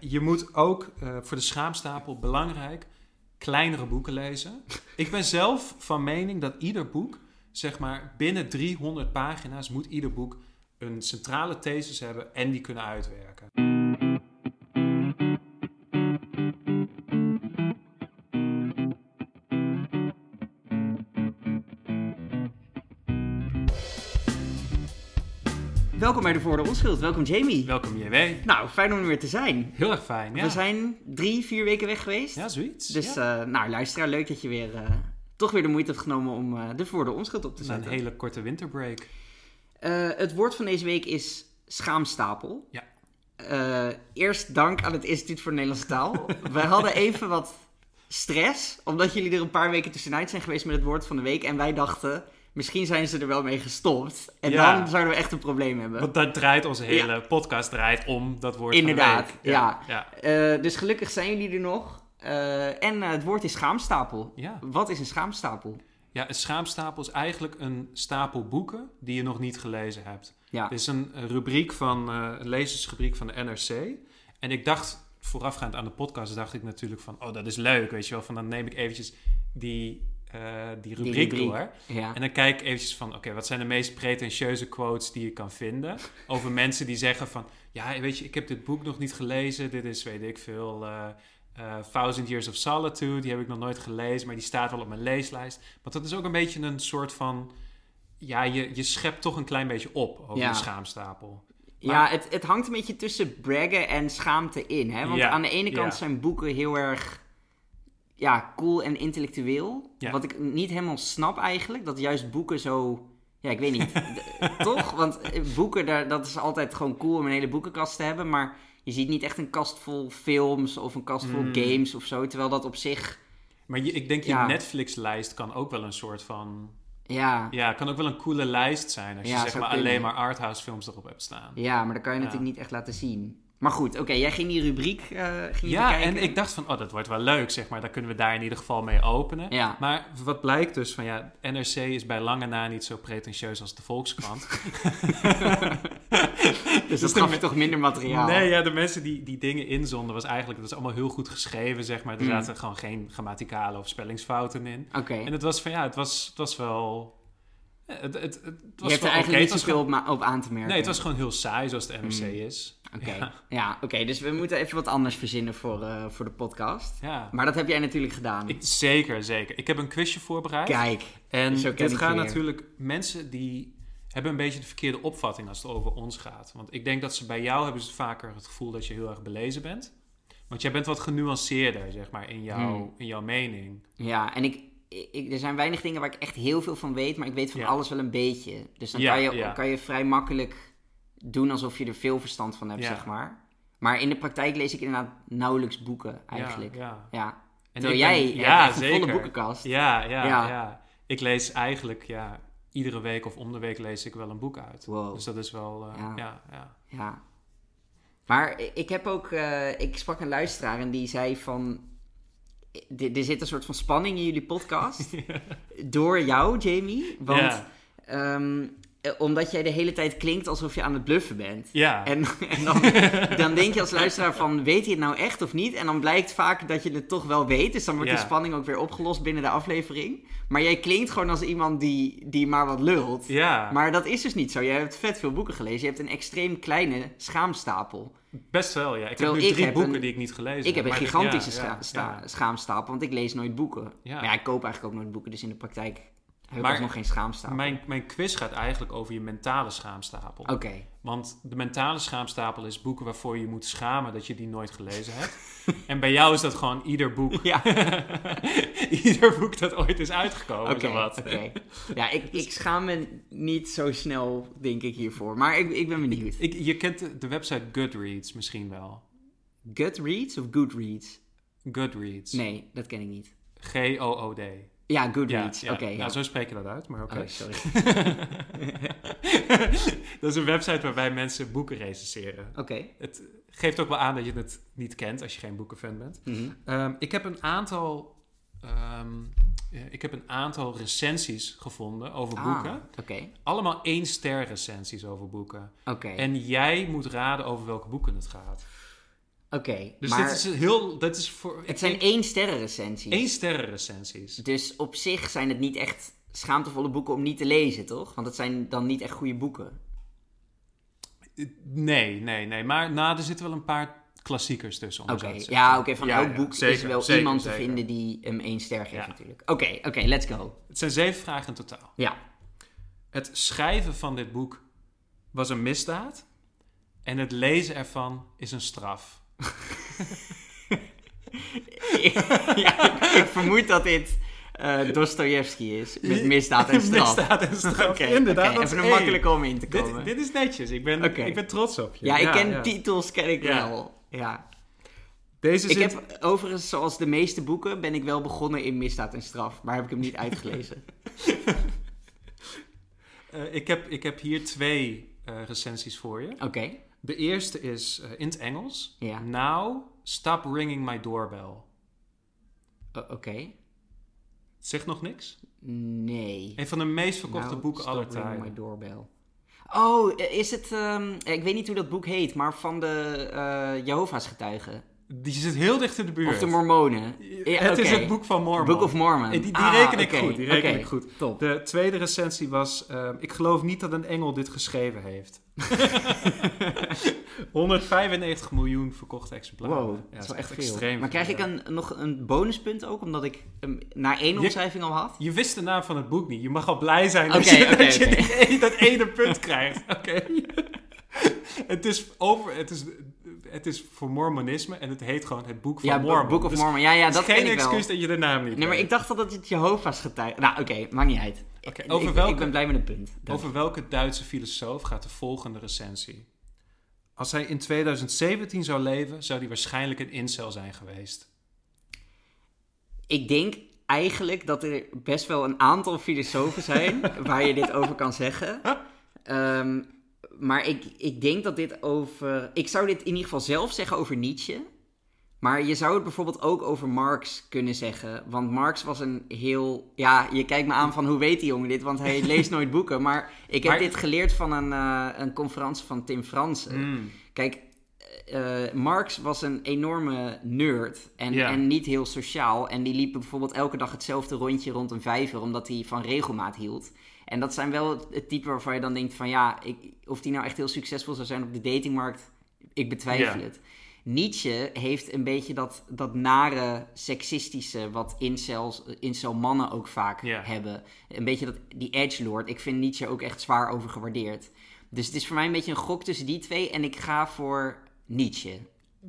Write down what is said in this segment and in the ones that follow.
Je moet ook uh, voor de schaamstapel belangrijk kleinere boeken lezen. Ik ben zelf van mening dat ieder boek, zeg maar binnen 300 pagina's, moet ieder boek een centrale thesis hebben en die kunnen uitwerken. Welkom bij de Voor de Onschuld. Welkom Jamie. Welkom JW. Nou, fijn om er weer te zijn. Heel erg fijn, ja. We zijn drie, vier weken weg geweest. Ja, zoiets. Dus, ja. Uh, nou, luisteraar, leuk dat je weer uh, toch weer de moeite hebt genomen om uh, de Voor de Onschuld op te zetten. een hele korte winterbreak. het woord van deze week is schaamstapel. Ja. eerst dank aan het Instituut voor Nederlandse Taal. Wij hadden even wat stress, omdat jullie er een paar weken tussenuit zijn geweest met het woord van de week. En wij dachten Misschien zijn ze er wel mee gestopt. En dan zouden we echt een probleem hebben. Want dat draait onze hele podcast draait om dat woord Inderdaad, ja. ja. Uh, dus gelukkig zijn jullie er nog. Uh, en uh, het woord is schaamstapel. Ja. Wat is een schaamstapel? Ja, een schaamstapel is eigenlijk een stapel boeken die je nog niet gelezen hebt. Ja. Het is een rubriek van, een lezersrubriek van de NRC. En ik dacht, voorafgaand aan de podcast, dacht ik natuurlijk van... Oh, dat is leuk, weet je wel. Van dan neem ik eventjes die uh, die, rubriek die, rubriek door. Ja. En dan kijk ik eventjes van, oké, wat zijn de meest pretentieuze quotes die je kan vinden? Over mensen die zeggen van, ja, weet je, ik heb dit boek nog niet gelezen. Dit is, weet ik veel, uh, uh, Thousand Years of Solitude. Die heb ik nog nooit gelezen, maar die staat wel op mijn leeslijst. Want dat is ook een beetje een soort van, ja, je, je schept toch een klein beetje op over ja. de schaamstapel. Maar... Ja, het, het hangt een beetje tussen braggen en schaamte in. Hè? Want ja, aan de ene kant zijn boeken heel erg ja, cool en intellectueel. Ja. Wat ik niet helemaal snap eigenlijk. Dat juist boeken zo... Ja, ik weet niet. Toch? Want boeken, daar, dat is altijd gewoon cool om een hele boekenkast te hebben. Maar je ziet niet echt een kast vol films of een kast vol Mm. games of zo. Terwijl dat op zich... Maar je, ik denk je Ja. Netflix-lijst kan ook wel een soort van... Ja, Ja, kan ook wel een coole lijst zijn. Als je Ja, zeg maar alleen maar arthouse films erop hebt staan. ja maar dat kan je natuurlijk niet echt laten zien. Maar goed, oké. jij ging die rubriek eh ging je Ja, bekijken. en ik dacht van, oh, dat wordt wel leuk, zeg maar. Dan kunnen we daar in ieder geval mee openen. Ja. Maar wat blijkt dus van, ja, NRC is bij lange na niet zo pretentieus als de Volkskrant. Dus dat gaf je toch minder materiaal. Nee, ja, de mensen die die dingen inzonden was eigenlijk, dat is allemaal heel goed geschreven, zeg maar. Er Mm. zaten gewoon geen grammaticale of spellingsfouten in. Oké. En het was van, ja, het was, het was wel... ja, Het, het, het, het was Je hebt er eigenlijk niet Het zoveel gewoon- op, aan te merken. Nee, het was gewoon heel saai zoals de NRC Mm. is. Oké, Ja. ja, oké. dus we moeten even wat anders verzinnen voor, eh, voor de podcast. Ja. Maar dat heb jij natuurlijk gedaan. Ik, zeker, zeker. Ik heb een quizje voorbereid. Kijk, En dit weer. natuurlijk... Mensen die hebben een beetje de verkeerde opvatting als het over ons gaat. Want ik denk dat ze bij jou hebben ze vaker het gevoel dat je heel erg belezen bent. Want jij bent wat genuanceerder, zeg maar, in, jouw Hmm. in jouw mening. ja, en ik, ik, er zijn weinig dingen waar ik echt heel veel van weet, maar ik weet van Ja. alles wel een beetje. Dus dan Ja, kan, je, ja. kan je vrij makkelijk doen alsof je er veel verstand van hebt, zeg maar. Maar in de praktijk lees ik inderdaad nauwelijks boeken, eigenlijk. Ja. En Terwijl ben- jij je ja, een volle boekenkast. Ja, ja, Ja. Ik lees eigenlijk, ja, iedere week of om de week lees ik wel een boek uit. Wow. Dus dat is wel, eh, Ja. ja, ja. Ja. Maar ik heb ook, eh, ik sprak een luisteraar en die zei van, er er zit een soort van spanning in jullie podcast. Door jou, Jamie. Want Ja. ehm, eh, omdat jij de hele tijd klinkt alsof je aan het bluffen bent. Ja. En, en dan, dan denk je als luisteraar van, weet hij het nou echt of niet? En dan blijkt vaak dat je het toch wel weet. Dus dan wordt Ja. de spanning ook weer opgelost binnen de aflevering. Maar jij klinkt gewoon als iemand die, die maar wat lult. ja. Maar dat is dus niet zo. Jij hebt vet veel boeken gelezen. Je hebt een extreem kleine schaamstapel. best wel, ja. Ik Terwijl heb nu ik drie heb boeken een- die ik niet gelezen Ik heb een maar dit- gigantische ja, scha- schaamstapel, want ik lees nooit boeken. Ja. Maar ja, ik koop eigenlijk ook nooit boeken, dus in de praktijk heb Maar nog geen schaamstapel. Mijn, mijn quiz gaat eigenlijk over je mentale schaamstapel. Oké, Want de mentale schaamstapel is boeken waarvoor je moet schamen dat je die nooit gelezen hebt. en bij jou is dat gewoon ieder boek. ja, ieder boek dat ooit is uitgekomen. oké. zowat. oké. Ja, ik, ik schaam me niet zo snel, denk ik, hiervoor. Maar ik, ik ben benieuwd. Ik, je kent de, de website Goodreads misschien wel. Goodreads of Goodreads? Goodreads. Nee, dat ken ik niet. G-O-O-D. Ja, Ja, Goodreads. ja. Oké, ja. Nou, zo spreek je dat uit, maar oké. Oh, sorry. dat is een website waarbij mensen boeken recenseren. Oké. Het geeft ook wel aan dat je het niet kent als je geen boekenfan bent. Mhm. Ehm, ik heb een aantal. ehm, ja, ik heb een aantal recensies gevonden over Ah, boeken. Oké, Allemaal één ster recensies over boeken. oké. En jij moet raden over welke boeken het gaat. Oké, Dus maar dit is heel, dat is voor... het zijn één sterren recensies. één sterren recensies. Dus op zich zijn het niet echt schaamtevolle boeken om niet te lezen, toch? Want het zijn dan niet echt goede boeken. Nee, nee, nee. Maar nou, er zitten wel een paar klassiekers tussen. om Oké, ja, oké, van Ja, elk ja, boek is zeker, wel zeker, iemand te vinden die hem één ster geeft Ja. natuurlijk. Oké, oké, let's go. Het zijn zeven vragen in totaal. Ja. Het schrijven van dit boek was een misdaad. En het lezen ervan is een straf. Ja, ik vermoed dat dit eh Dostoevsky is, met misdaad en straf. Misdaad en straf, inderdaad. is even een makkelijke om in te Dit, komen. dit is netjes. Ik ben, ik ben trots op je. ja, ik ken ja. titels, ken ik Ja. wel. Ja. Deze Ik zit... heb overigens, zoals de meeste boeken, ben ik wel begonnen in misdaad en straf, maar heb ik hem niet uitgelezen. eh, ik, heb, ik heb hier twee eh, recensies voor je. Oké, De eerste is eh, in het Engels. Ja. Now, stop ringing my doorbell. Oké. Zegt nog niks? Nee. Een van de meest verkochte Nou, boeken aller Stop Ringing tijden. My doorbell. Oh, is het... ehm, ik weet niet hoe dat boek heet, maar van de eh Jehovah's getuigen. Die zit heel dicht in de buurt. Of de Mormonen. Ja, het is het boek van Mormon. Book of Mormon. Die, die Ah, reken ik oké, goed. Die reken ik goed. Top. De tweede recensie was... eh, ik geloof niet dat een engel dit geschreven heeft. 195 miljoen verkochte exemplaren. Wow, Ja, dat is wel echt veel. extreem. maar krijg ik een, nog een bonuspunt ook, omdat ik hem na één omschrijving al had? Je wist de naam van het boek niet. Je mag al blij zijn dat je, die dat ene punt krijgt. Oké. het, is over, het, is, het is voor mormonisme en het heet gewoon het boek van Ja, Mormon. Book of Dus Mormon. Ja, ja, het dat is geen excuus dat je de naam niet Nee, maar ik dacht al dat het Jehovah's getuigen... Nou, oké, maakt niet uit. Oké, Ik- over ik, welke- ik ben blij met een punt. Dank. Over welke Duitse filosoof gaat de volgende recensie? Als hij in 2017 zou leven, zou hij waarschijnlijk een incel zijn geweest. Ik denk eigenlijk dat er best wel een aantal filosofen zijn waar je dit over kan zeggen. Ehm, maar ik, ik denk dat dit over. Ik zou dit in ieder geval zelf zeggen over Nietzsche. Maar je zou het bijvoorbeeld ook over Marx kunnen zeggen. Want Marx was een heel. Ja, je kijkt me aan van hoe weet die jongen dit? Want hij leest nooit boeken. Maar ik heb Maar- dit geleerd van een, eh, een conferentie van Tim Fransen. Hmm. Kijk, eh, Marx was een enorme nerd en, en niet heel sociaal. En die liep bijvoorbeeld elke dag hetzelfde rondje rond een vijver, omdat hij van regelmaat hield. En dat zijn wel het, type waarvan je dan denkt van ja, ik, of die nou echt heel succesvol zou zijn op de datingmarkt, ik betwijfel Ja. het. Nietzsche heeft een beetje dat, dat nare, seksistische, wat incels, incel mannen ook vaak hebben. Een beetje dat, die edgelord. Ik vind Nietzsche ook echt zwaar overgewaardeerd. Dus het is voor mij een beetje een gok tussen die twee. En ik ga voor Nietzsche.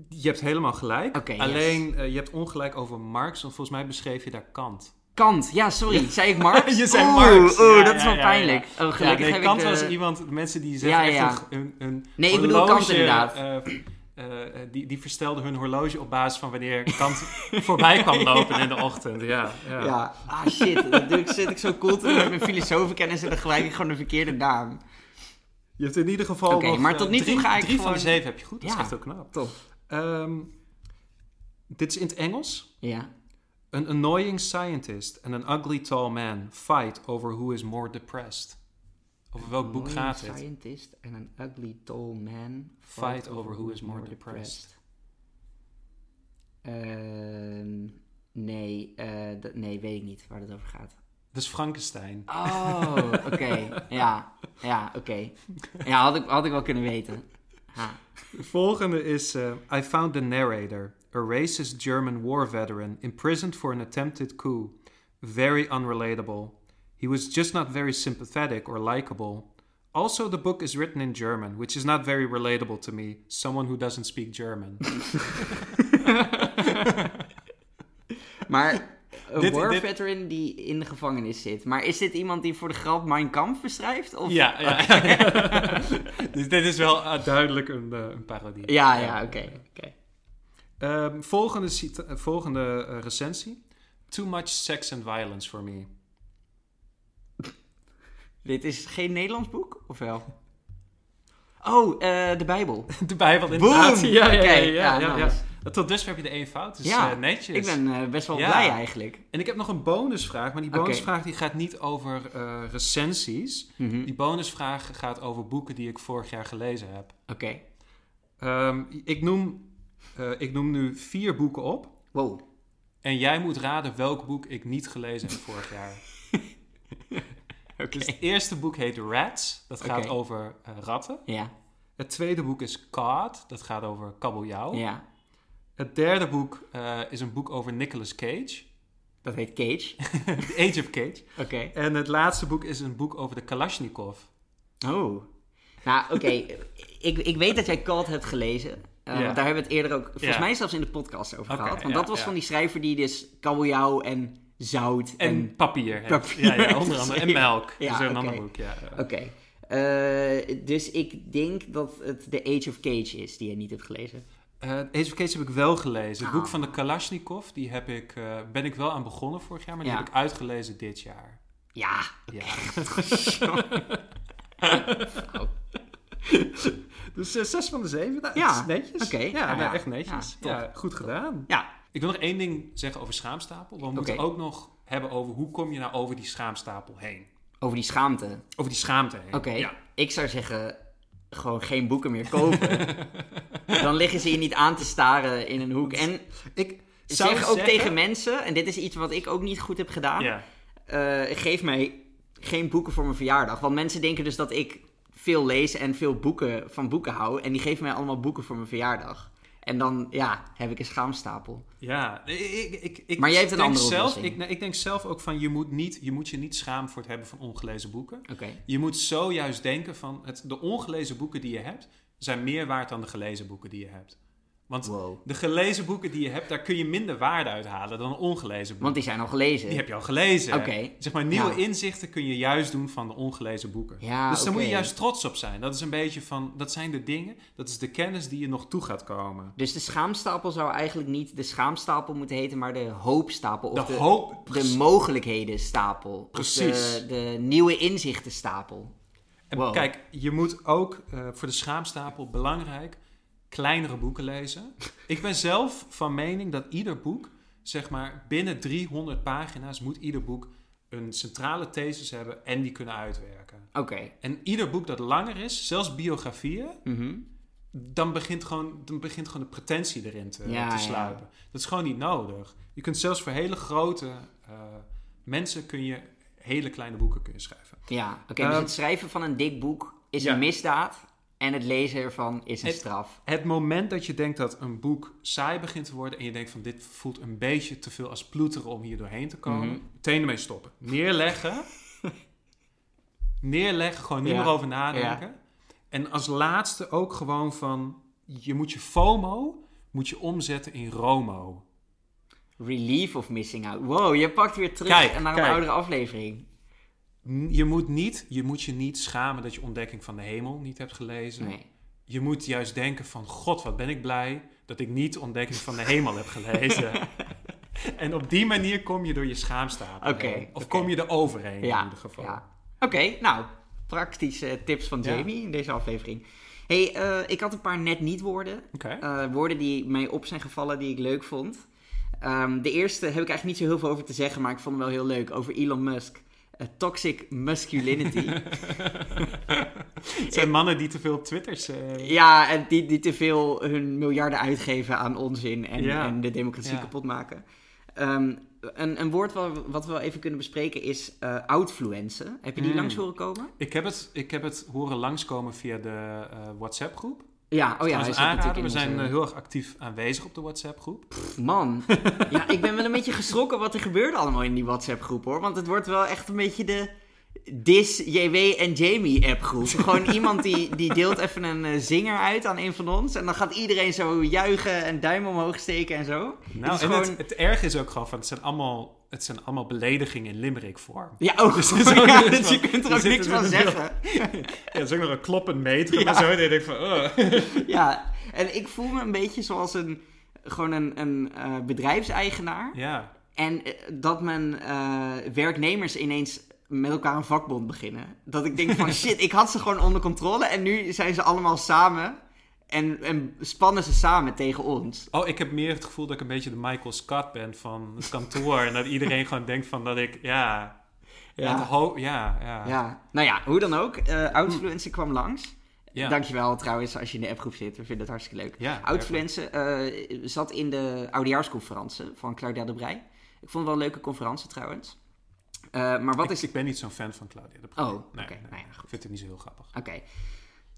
Je hebt helemaal gelijk. Yes. Alleen, eh, je hebt ongelijk over Marx, want volgens mij beschreef je daar Kant. Kant. Ja, sorry. Zei ik Marx? Je zei Oeh, Marx. Oeh, Ja, dat is wel pijnlijk. Oh, gelukkig nee, heb Kant ik was iemand, mensen die zeggen Ja, echt ja. een, een, Nee, ik bedoel Kant inderdaad. eh, eh, eh, die, die verstelden hun horloge op basis van wanneer Kant voorbij kwam lopen in de ochtend. Ja, ja. Ja, ah shit. Dat doe ik, zit ik zo cool te doen met mijn filosofenkennis en dan gelijk ik gewoon de verkeerde naam. Je hebt in ieder geval Oké, nog, maar eh, tot nu toe drie, ga ik drie van de zeven heb je goed. Dat is echt heel knap. Top. Ehm, dit is in het Engels. Ja. An annoying scientist and an ugly tall man fight over who is more depressed. Over welk boek Annoying gaat het? scientist and an ugly tall man Fight over who is more depressed. Ehm, nee, eh, dat- nee, weet ik niet waar het over gaat. Dus Frankenstein. Oh, oké. Ja, ja, oké. Ja, had ik, had ik wel kunnen weten. Ha. De volgende is uh, I found the narrator, a racist German war veteran, imprisoned for an attempted coup. Very unrelatable. He was just not very sympathetic or likable. Also, the book is written in German, which is not very relatable to me, someone who doesn't speak German. Maar een Dit- war dit- veteran die in de gevangenis zit. Maar is dit iemand die voor de grap Mein Kampf beschrijft? Of... ja, ja. dus dit is wel uh, duidelijk een, uh, een parodie. Ja, ja, oké. oké. Um, volgende cita- volgende uh, recensie. Too much sex and violence for me. Dit is geen Nederlands boek, of wel? Oh, uh, de Bijbel. De Bijbel, inderdaad. Boom! Ja, ja, Oké, ja. ja, ja, ja, nice. Tot dusver heb je de één fout, dus Ja, uh, netjes. Ik ben uh, best wel Ja. blij eigenlijk. En ik heb nog een bonusvraag, maar die bonusvraag die gaat niet over uh, recensies. Mhm. Die bonusvraag gaat over boeken die ik vorig jaar gelezen heb. Oké. Um, ik noem Eh, ik noem nu vier boeken op. Wow. En jij moet raden welk boek ik niet gelezen heb vorig jaar. Dus het eerste boek heet Rats. Dat gaat over eh, ratten. Ja, Het tweede boek is Cod. Dat gaat over kabeljauw. ja. Het derde boek eh, is een boek over Nicolas Cage. Dat heet Cage. The Age of Cage. Oké. En het laatste boek is een boek over de Kalashnikov. Oh. Nou, oké. ik, ik weet dat jij Cult hebt gelezen. Eh, want Daar hebben we het eerder ook, volgens mij zelfs in de podcast over gehad. Want dat was van die schrijver die dus kabeljauw en zout en... En papier. heeft. Papier Ja, ja, onder andere. En melk. Ja, dat is een oké. ander boek, ja. Oké. Eh, dus ik denk dat het The Age of Cage is die je niet hebt gelezen. Eh, Age of Cage heb ik wel gelezen. Het Ah. boek van de Kalashnikov, die heb ik, ben ik wel aan begonnen vorig jaar, maar die Ja. heb ik uitgelezen dit jaar. Ja. Ja. Dus uh, zes van de zeven, nou, Ja, dat is netjes. oké. Ja, Nou nou, ja. echt netjes. Ja, Ja, goed gedaan. Ja. Ik wil nog één ding zeggen over schaamstapel. We moeten Oké. ook nog hebben over hoe kom je nou over die schaamstapel heen. Over die schaamte. Over die schaamte heen. Oké. Ja. Ik zou zeggen, gewoon geen boeken meer kopen. Dan liggen ze je niet aan te staren in een hoek. En Ik zou zeg ook zeggen- tegen mensen, en dit is iets wat ik ook niet goed heb gedaan. Ja. eh, geef mij geen boeken voor mijn verjaardag. Want mensen denken dus dat ik veel lees en veel boeken van boeken hou. En die geven mij allemaal boeken voor mijn verjaardag. En dan, ja, heb ik een schaamstapel. Ja, ik, ik, ik, Maar jij hebt een denk andere zelf, ik, ik denk zelf ook van, je moet, niet, je moet je niet schamen voor het hebben van ongelezen boeken. Oké. Je moet zo juist denken van, het, de ongelezen boeken die je hebt, zijn meer waard dan de gelezen boeken die je hebt. Want Wow. de gelezen boeken die je hebt, daar kun je minder waarde uit halen dan een ongelezen boek. Want die zijn al gelezen. Die heb je al gelezen. Oké. Zeg maar, nieuwe Ja. inzichten kun je juist doen van de ongelezen boeken. Ja, dus daar moet je juist trots op zijn. Dat is een beetje van, dat zijn de dingen, dat is de kennis die je nog toe gaat komen. Dus de schaamstapel zou eigenlijk niet de schaamstapel moeten heten, maar de hoopstapel. Of De de, hoop- de mogelijkhedenstapel. Precies. de, de nieuwe inzichtenstapel. En Wow. kijk, je moet ook eh, voor de schaamstapel belangrijk kleinere boeken lezen. Ik ben zelf van mening dat ieder boek, zeg maar binnen 300 pagina's, moet ieder boek een centrale thesis hebben en die kunnen uitwerken. Oké. En ieder boek dat langer is, zelfs biografieën, Mhm. dan begint gewoon, dan begint gewoon de pretentie erin te, Ja, te ja. sluipen. Dat is gewoon niet nodig. Je kunt zelfs voor hele grote eh, mensen kun je hele kleine boeken kun je schrijven. Ja, oké. dus Ehm, het schrijven van een dik boek is ja. een misdaad. En het lezen ervan is een Het- straf. Het moment dat je denkt dat een boek saai begint te worden en je denkt van dit voelt een beetje te veel als ploeteren om hier doorheen te komen, meteen ermee stoppen. Neerleggen. Neerleggen, gewoon niet Ja. meer over nadenken. En als laatste ook gewoon van je moet je FOMO moet je omzetten in ROMO. Relief of missing out. Wow, je pakt weer terug Kijk, naar een kijk. oudere aflevering. Je moet, niet, je moet je niet schamen dat je Ontdekking van de Hemel niet hebt gelezen. Nee. Je moet juist denken van, god, wat ben ik blij dat ik niet Ontdekking van de Hemel heb gelezen. en op die manier kom je door je schaamstapel heen. Of kom je er overheen Ja, in ieder geval. ja. Oké, nou, praktische tips van Ja. Jamie in deze aflevering. hey, eh, ik had een paar net niet woorden. Eh, woorden die mij op zijn gevallen die ik leuk vond. Ehm, de eerste heb ik eigenlijk niet zo heel veel over te zeggen, maar ik vond hem wel heel leuk. Over Elon Musk. Toxic masculinity. Het zijn mannen die te veel twitters... eh, ja, en die, die te veel hun miljarden uitgeven aan onzin en, Ja. en de democratie Ja. kapot maken. Ehm, een, een woord wat, wat we wel even kunnen bespreken is uh, outfluencen. Heb je die Mm. langs horen komen? Ik, heb het, ik heb het horen langskomen via de eh, WhatsApp-groep. Ja, oh ja, hij aanraden. in We zijn eh, heel erg actief aanwezig op de WhatsApp-groep. Man, ja, ik ben wel een beetje geschrokken wat er gebeurde allemaal in die WhatsApp-groep hoor. Want het wordt wel echt een beetje de Dis, JW en Jamie appgroep. Gewoon iemand die, die deelt even een eh, zinger uit aan een van ons. En dan gaat iedereen zo juichen en duim omhoog steken en zo. Nou, is en gewoon- het, het erg is ook gewoon van, het zijn allemaal, het zijn allemaal beledigingen in limerick-vorm. Ja, ook. Dus ook ja, een dus je kunt er ook niks van zeggen. Ja, dat is ook nog een kloppend meter Ja. en zo. En je denkt van, oh. Ja, en ik voel me een beetje zoals een, gewoon een, een eh, bedrijfseigenaar. Ja, En eh, dat mijn werknemers ineens met elkaar een vakbond beginnen. Dat ik denk van shit, ik had ze gewoon onder controle en nu zijn ze allemaal samen. En, en spannen ze samen tegen ons. Oh, ik heb meer het gevoel dat ik een beetje de Michael Scott ben van het kantoor. en dat iedereen gewoon denkt van dat ik, ja... Ja, Ja. ja, ja. Nou ja, hoe dan ook. Outfluencer kwam langs. Ja. Dankjewel trouwens als je in de appgroep zit. We vinden het hartstikke leuk. Ja, Outfluencer eh, zat in de oudejaarsconferentie van Claudia de Brij. Ik vond het wel een leuke conferentie trouwens. Eh, maar wat ik, is... ik ben niet zo'n fan van Claudia de Brij. Oh, Nee, Nou ja, goed. Ik vind het niet zo heel grappig. Oké.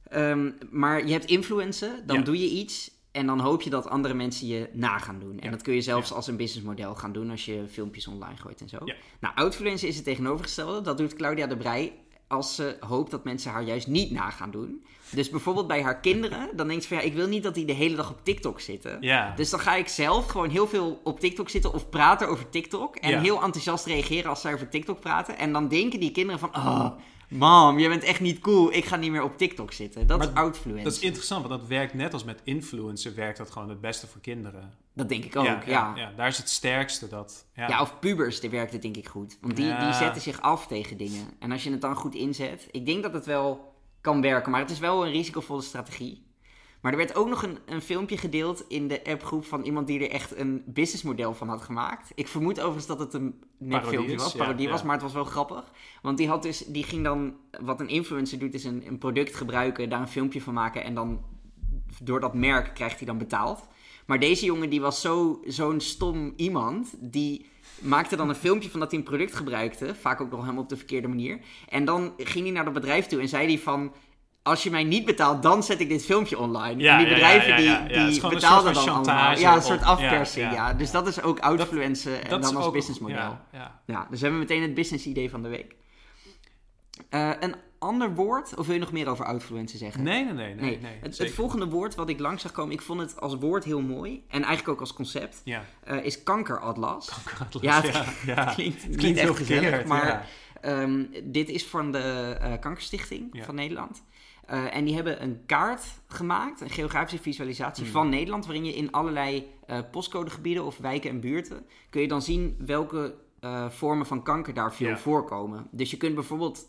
Ehm, maar je hebt influencen, dan Ja. doe je iets en dan hoop je dat andere mensen je na gaan doen. En Ja. dat kun je zelfs als een businessmodel gaan doen als je filmpjes online gooit en zo. Nou, outfluencer is het tegenovergestelde. Dat doet Claudia de Brij als ze hoopt dat mensen haar juist niet na gaan doen. Dus bijvoorbeeld bij haar kinderen, dan denkt ze van ja, ik wil niet dat die de hele dag op TikTok zitten. Ja, Dus dan ga ik zelf gewoon heel veel op TikTok zitten of praten over TikTok. En Ja. heel enthousiast reageren als zij over TikTok praten. En dan denken die kinderen van, oh, mam, je bent echt niet cool. Ik ga niet meer op TikTok zitten. Dat Maar is outfluencer. dat is interessant, want dat werkt net als met influencer, werkt dat gewoon het beste voor kinderen. Dat denk ik ook, ja. ja, Ja, daar is het sterkste dat. Ja, of pubers, die werkt het denk ik goed. Want die, die Ja. zetten zich af tegen dingen. En als je het dan goed inzet, ik denk dat het wel kan werken. Maar het is wel een risicovolle strategie. Maar er werd ook nog een, een filmpje gedeeld in de appgroep van iemand die er echt een businessmodel van had gemaakt. Ik vermoed overigens dat het een nep Parodie filmpje is, was, ja, parodie was, ja. maar het was wel grappig. Want die, had dus, die ging dan, wat een influencer doet, is een, een product gebruiken, daar een filmpje van maken en dan door dat merk krijgt hij dan betaald. Maar deze jongen die was zo, zo'n stom iemand, die maakte dan een filmpje van dat hij een product gebruikte, vaak ook nog helemaal op de verkeerde manier. En dan ging hij naar dat bedrijf toe en zei hij van... Als je mij niet betaalt, dan zet ik dit filmpje online. Ja, en die bedrijven ja, ja, die, die betaalden dan allemaal. chantage Ja, een soort afpersing, ja, ja. ja. Dus dat is ook outfluencen en dat dan als businessmodel. Ja, ja. Ja, dus we hebben meteen het business idee van de week. Eh, een ander woord, of wil je nog meer over outfluencen zeggen? Nee, nee, nee. nee, Nee, nee, het, volgende woord wat ik langs zag komen, ik vond het als woord heel mooi. En eigenlijk ook als concept, Ja, eh, is kankeratlas. Atlas, Ja, het- ja, ja. Het klinkt, Het echt gezellig, maar ehm, dit is van de eh, Kankerstichting Ja. van Nederland. Eh, en die hebben een kaart gemaakt, een geografische visualisatie Hmm. van Nederland, waarin je in allerlei eh, postcodegebieden of wijken en buurten kun je dan zien welke eh, vormen van kanker daar veel voorkomen. Dus je kunt bijvoorbeeld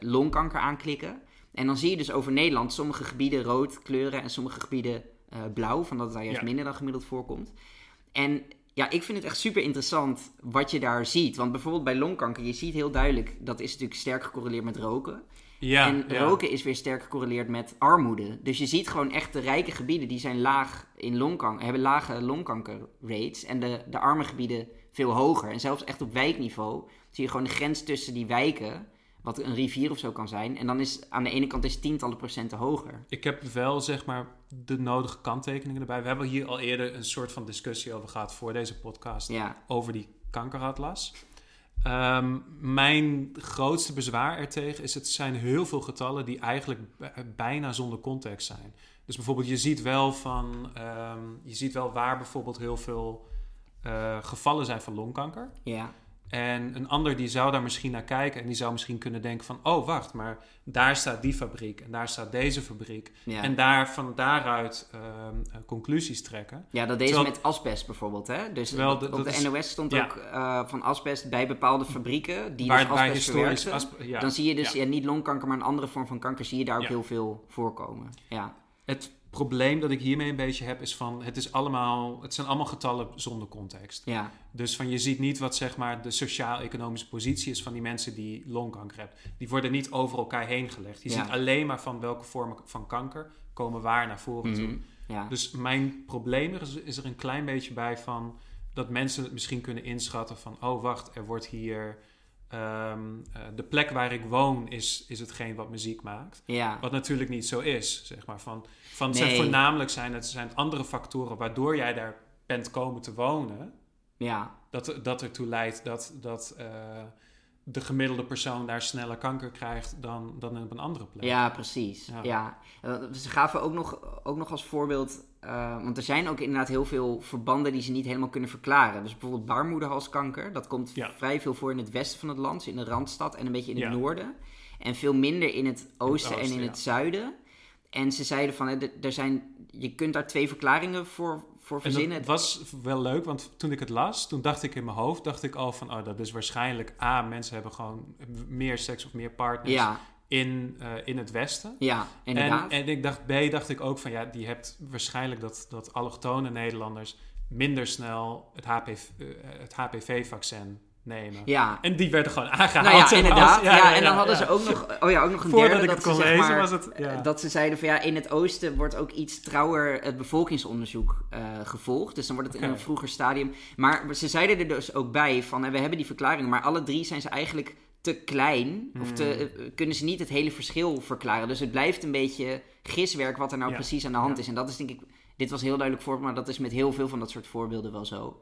longkanker aanklikken. En dan zie je dus over Nederland sommige gebieden rood kleuren en sommige gebieden blauw, van dat het daar juist minder dan gemiddeld voorkomt. En ja, ik vind het echt super interessant wat je daar ziet. Want bijvoorbeeld bij longkanker, je ziet heel duidelijk, dat is natuurlijk sterk gecorreleerd met roken. Ja, en ja. roken is weer sterk gecorreleerd met armoede. Dus je ziet gewoon echt de rijke gebieden, die zijn laag in longkanker, hebben lage longkankerrates. En de, de arme gebieden veel hoger. En zelfs echt op wijkniveau zie je gewoon de grens tussen die wijken, wat een rivier of zo kan zijn. En dan is aan de ene kant is tientallen procenten hoger. Ik heb wel zeg maar de nodige kanttekeningen erbij. We hebben hier al eerder een soort van discussie over gehad voor deze podcast. Ja, Over die kankeratlas. Ehm, mijn grootste bezwaar ertegen is: het zijn heel veel getallen die eigenlijk bijna zonder context zijn. Dus bijvoorbeeld, je ziet wel van, ehm, je ziet wel waar bijvoorbeeld heel veel eh, gevallen zijn van longkanker. ja, En een ander die zou daar misschien naar kijken en die zou misschien kunnen denken van, oh wacht, maar daar staat die fabriek en daar staat deze fabriek. ja. En daar, van daaruit ehm, eh, conclusies trekken. Ja, dat deze Terwijl- met asbest bijvoorbeeld. Hè? Dus op, de- op dat de is- NOS stond ja. ook eh, van asbest bij bepaalde fabrieken die waar, dus asbest historisch... ja, Dan zie je dus ja. niet longkanker, maar een andere vorm van kanker zie je daar ook heel veel voorkomen. Ja, Het probleem dat ik hiermee een beetje heb is van, het, is allemaal, het zijn allemaal getallen zonder context. ja, Dus van je ziet niet wat zeg maar de sociaal-economische positie is van die mensen die longkanker hebben. Die worden niet over elkaar heen gelegd. Je Ja. ziet alleen maar van welke vormen van kanker komen waar naar voren toe. Mhm. ja. Dus mijn probleem er is, is er een klein beetje bij van dat mensen het misschien kunnen inschatten van oh wacht, er wordt hier ehm, eh, de plek waar ik woon is, is hetgeen wat muziek maakt. ja. Wat natuurlijk niet zo is, zeg maar. Van, van zijn voornamelijk zijn het zijn andere factoren waardoor jij daar bent komen te wonen, ja. dat, dat ertoe leidt dat, dat eh, de gemiddelde persoon daar sneller kanker krijgt dan, dan op een andere plek. Ja, precies. Ja. Ja. Ze gaven ook nog, ook nog als voorbeeld, eh, want er zijn ook inderdaad heel veel verbanden die ze niet helemaal kunnen verklaren. Dus bijvoorbeeld baarmoederhalskanker, dat komt Ja. vrij veel voor in het westen van het land, dus in de Randstad en een beetje in het Ja. noorden. En veel minder in het oosten, en oosten, in ja. het zuiden. En ze zeiden van, hè, er zijn, je kunt daar twee verklaringen voor, voor En verzinnen. dat was wel leuk, want toen ik het las, toen dacht ik in mijn hoofd, dacht ik al van, oh, dat is waarschijnlijk, A, mensen hebben gewoon meer seks of meer partners ja, in, eh, in het Westen. ja, inderdaad. En, en ik dacht, B, dacht ik ook van, ja, die hebt waarschijnlijk dat, dat allochtone Nederlanders minder snel het, HPV, eh, het HPV-vaccin nemen. Ja. En die werden gewoon aangehaald. Nou ja, zeg maar, inderdaad. Ja, en dan ja, hadden ja. ze ook nog, oh ja, ook nog een Voordat derde ik dat het ze, zeg lezen maar, was het... Ja. eh, dat ze zeiden van ja, in het oosten wordt ook iets trouwer het bevolkingsonderzoek gevolgd. Dus dan wordt het in een vroeger stadium. Maar ze zeiden er dus ook bij van, we hebben die verklaringen, maar alle drie zijn ze eigenlijk te klein. Of te, Hmm. eh, kunnen ze niet het hele verschil verklaren. Dus het blijft een beetje giswerk wat er nou Ja. precies aan de hand Ja. is. En dat is denk ik, dit was heel duidelijk voorbeeld, maar dat is met heel veel van dat soort voorbeelden wel zo.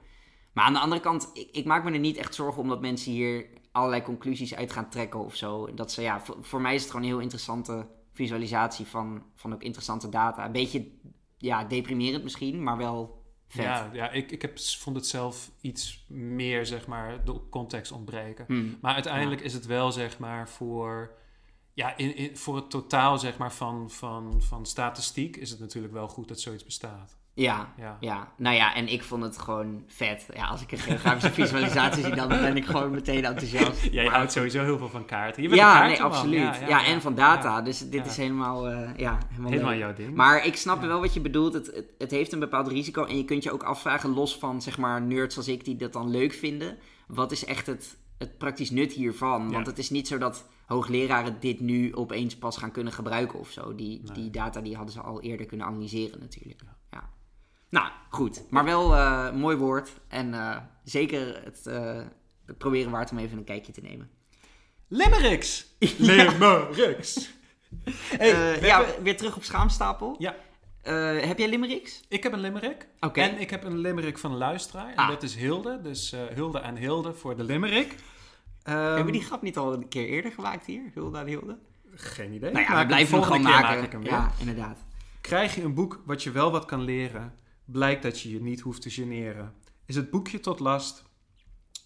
Maar aan de andere kant, ik, ik maak me er niet echt zorgen omdat mensen hier allerlei conclusies uit gaan trekken of zo. Dat ze, ja, voor, voor mij is het gewoon een heel interessante visualisatie van, van ook interessante data. Een beetje, ja, deprimerend misschien, maar wel vet. Ja, ja ik, ik heb, vond het zelf iets meer, zeg maar, de context ontbreken. Hmm. Maar uiteindelijk is het wel, zeg maar, voor... Ja, in, in, voor het totaal, zeg maar, van, van, van statistiek is het natuurlijk wel goed dat zoiets bestaat. Ja, Ja. ja, nou ja, en ik vond het gewoon vet. Ja, als ik een geografische visualisatie zie, dan ben ik gewoon meteen enthousiast. Jij Maar- houdt sowieso heel veel van kaarten. Je bent een Ja, nee, absoluut. Ja, en van data. Dus dit is helemaal, eh, ja, helemaal, jouw ding. Maar ik snap wel wat je bedoelt. Het, het, het heeft een bepaald risico. En je kunt je ook afvragen, los van zeg maar nerds als ik die dat dan leuk vinden. Wat is echt het, het praktisch nut hiervan? Want het is niet zo dat hoogleraren dit nu opeens pas gaan kunnen gebruiken of zo. Die, Nee. die data die hadden ze al eerder kunnen analyseren natuurlijk. Ja. Nou, goed. Maar wel eh, een mooi woord. En eh, zeker het, eh, het proberen waard om even een kijkje te nemen. Limericks! Limericks! Hey, we ja, hebben- weer terug op schaamstapel. Ja. Eh, heb jij limericks? Ik heb een limerick. Oké. En ik heb een limerick van een luisteraar. En Ah. dat is Hilde. Dus eh, Hilde en Hilde voor de limerick. Ehm, Hebben we die grap niet al een keer eerder gemaakt hier? Hulde aan Hilde? Geen idee. Nou ja, we blijven hem gewoon maken. maak ik hem weer. ja, inderdaad. Krijg je een boek wat je wel wat kan leren, blijkt dat je je niet hoeft te generen. Is het boekje tot last?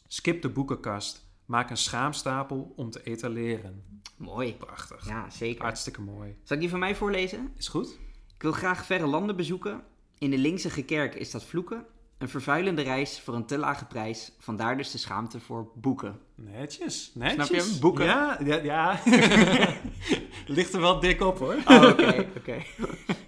Skip de boekenkast. Maak een schaamstapel om te etaleren. Mooi. Prachtig. Ja, zeker. Hartstikke mooi. Zal ik die van mij voorlezen? Is goed? Ik wil graag verre landen bezoeken. In de linkse kerk is dat vloeken. Een vervuilende reis voor een te lage prijs. Vandaar dus de schaamte voor boeken. Netjes. Netjes. Snap je hem? Boeken. Ja, ja. ja. Ligt er wel dik op hoor. Oh, oké, oké.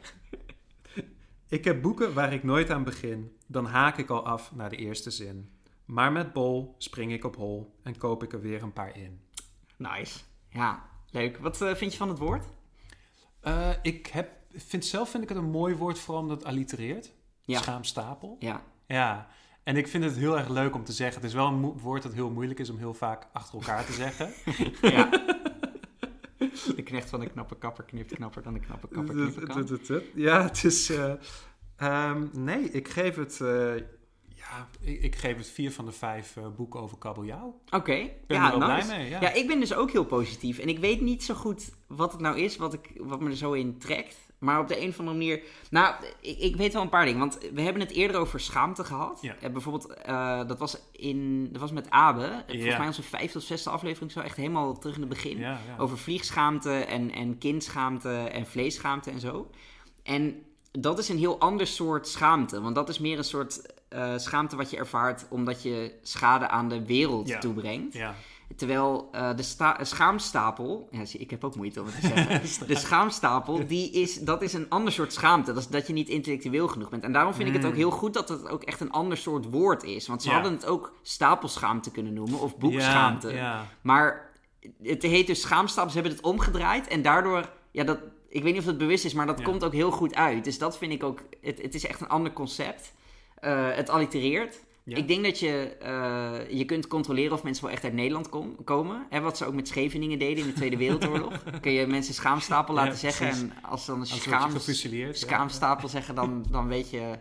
Ik heb boeken waar ik nooit aan begin. Dan haak ik al af naar de eerste zin. Maar met bol spring ik op hol en koop ik er weer een paar in. Nice. Ja, leuk. Wat eh, vind je van het woord? Eh, ik heb, vind, zelf vind ik het een mooi woord, vooral omdat het allitereert. Ja. Schaamstapel. Ja. Ja. En ik vind het heel erg leuk om te zeggen. Het is wel een woord dat heel moeilijk is om heel vaak achter elkaar te zeggen. ja. De knecht van de knappe kapper knipt knapper dan de knappe kapper knippen kan. Ja, het is... eh, ehm, nee, ik geef het... eh, ja, ik, ik geef het vier van de vijf eh, boeken over kabeljauw. Oké, ben ja, nice. blij mee. Ja. Ja, ik ben dus ook heel positief. En ik weet niet zo goed wat het nou is, wat, ik, wat me er zo in trekt. Maar op de een of andere manier... Nou, ik, ik weet wel een paar dingen. Want we hebben het eerder over schaamte gehad. Ja. Eh, bijvoorbeeld, eh, dat, was in, dat was met Abe. Volgens Ja. mij onze vijfde of zesde aflevering zo echt helemaal terug in het begin. Ja. Over vliegschaamte en, en kindschaamte en vleesschaamte en zo. En dat is een heel ander soort schaamte. Want dat is meer een soort eh, schaamte wat je ervaart omdat je schade aan de wereld Ja. toebrengt. Ja. Terwijl eh, de sta- schaamstapel, ja, ik heb ook moeite om het te zeggen. de schaamstapel, die is, dat is een ander soort schaamte. Dat is dat je niet intellectueel genoeg bent. En daarom vind ik het ook heel goed dat het ook echt een ander soort woord is. Want ze Ja. hadden het ook stapelschaamte kunnen noemen of boekschaamte. Ja. Maar het heet dus schaamstapel, ze hebben het omgedraaid. En daardoor, ja, dat, ik weet niet of het bewust is, maar dat komt ook heel goed uit. Dus dat vind ik ook, het, het is echt een ander concept. Eh, het allitereert. Ja. Ik denk dat je, eh, je kunt controleren of mensen wel echt uit Nederland kom- komen. Hè, wat ze ook met Scheveningen deden in de Tweede Wereldoorlog. Kun je mensen schaamstapel Ja, laten zeggen. En als ze dan een Als schaam, ja. schaamstapel zeggen, dan, dan weet je...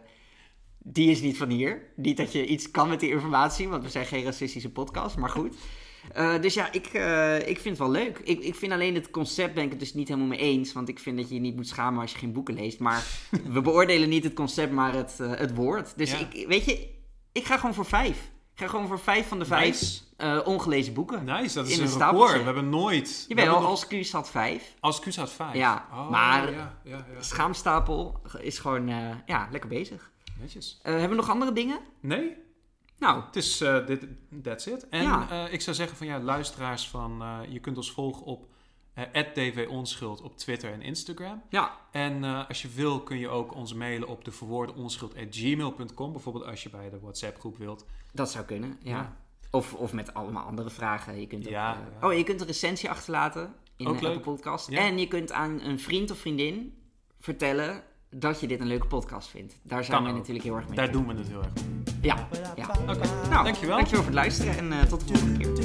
Die is niet van hier. Niet dat je iets kan met die informatie, want we zijn geen racistische podcast, maar goed. Eh, dus ja, ik, eh, ik vind het wel leuk. Ik, ik vind alleen het concept ben ik het dus niet helemaal mee eens. Want ik vind dat je je niet moet schamen als je geen boeken leest. Maar we beoordelen niet het concept, maar het, het woord. Dus Ja. ik, weet je, ik ga gewoon voor vijf. Ik ga gewoon voor vijf van de vijf Nice. eh, ongelezen boeken. Nice, dat is In een een record. We hebben nooit... we Jawel, hebben als had vijf. Als Q's had vijf. Ja, Oh, maar- Ja, ja, ja. Schaamstapel is gewoon, eh, ja, lekker bezig. Netjes. Eh, hebben we nog andere dingen? Nee, Nou, het is... dit, that's it. En ik zou zeggen van ja, luisteraars van... je kunt ons volgen op eh @dvonschuld op Twitter en Instagram. ja, En eh, als je wil kun je ook ons mailen op de verwoorde onschuld@gmail.com. Bijvoorbeeld als je bij de WhatsApp groep wilt. dat zou kunnen. Ja. Ja. Of, of met allemaal andere vragen. Je kunt ook, Ja, eh, ja. Oh, je kunt een recensie achterlaten in Ook. Apple Podcast. En je kunt aan een vriend of vriendin vertellen dat je dit een leuke podcast vindt. Daar zijn we natuurlijk heel erg mee. Daar doen we het heel erg mee. Ja, ja. Oké, Nou, dankjewel. dankjewel voor het luisteren en eh, tot de volgende keer.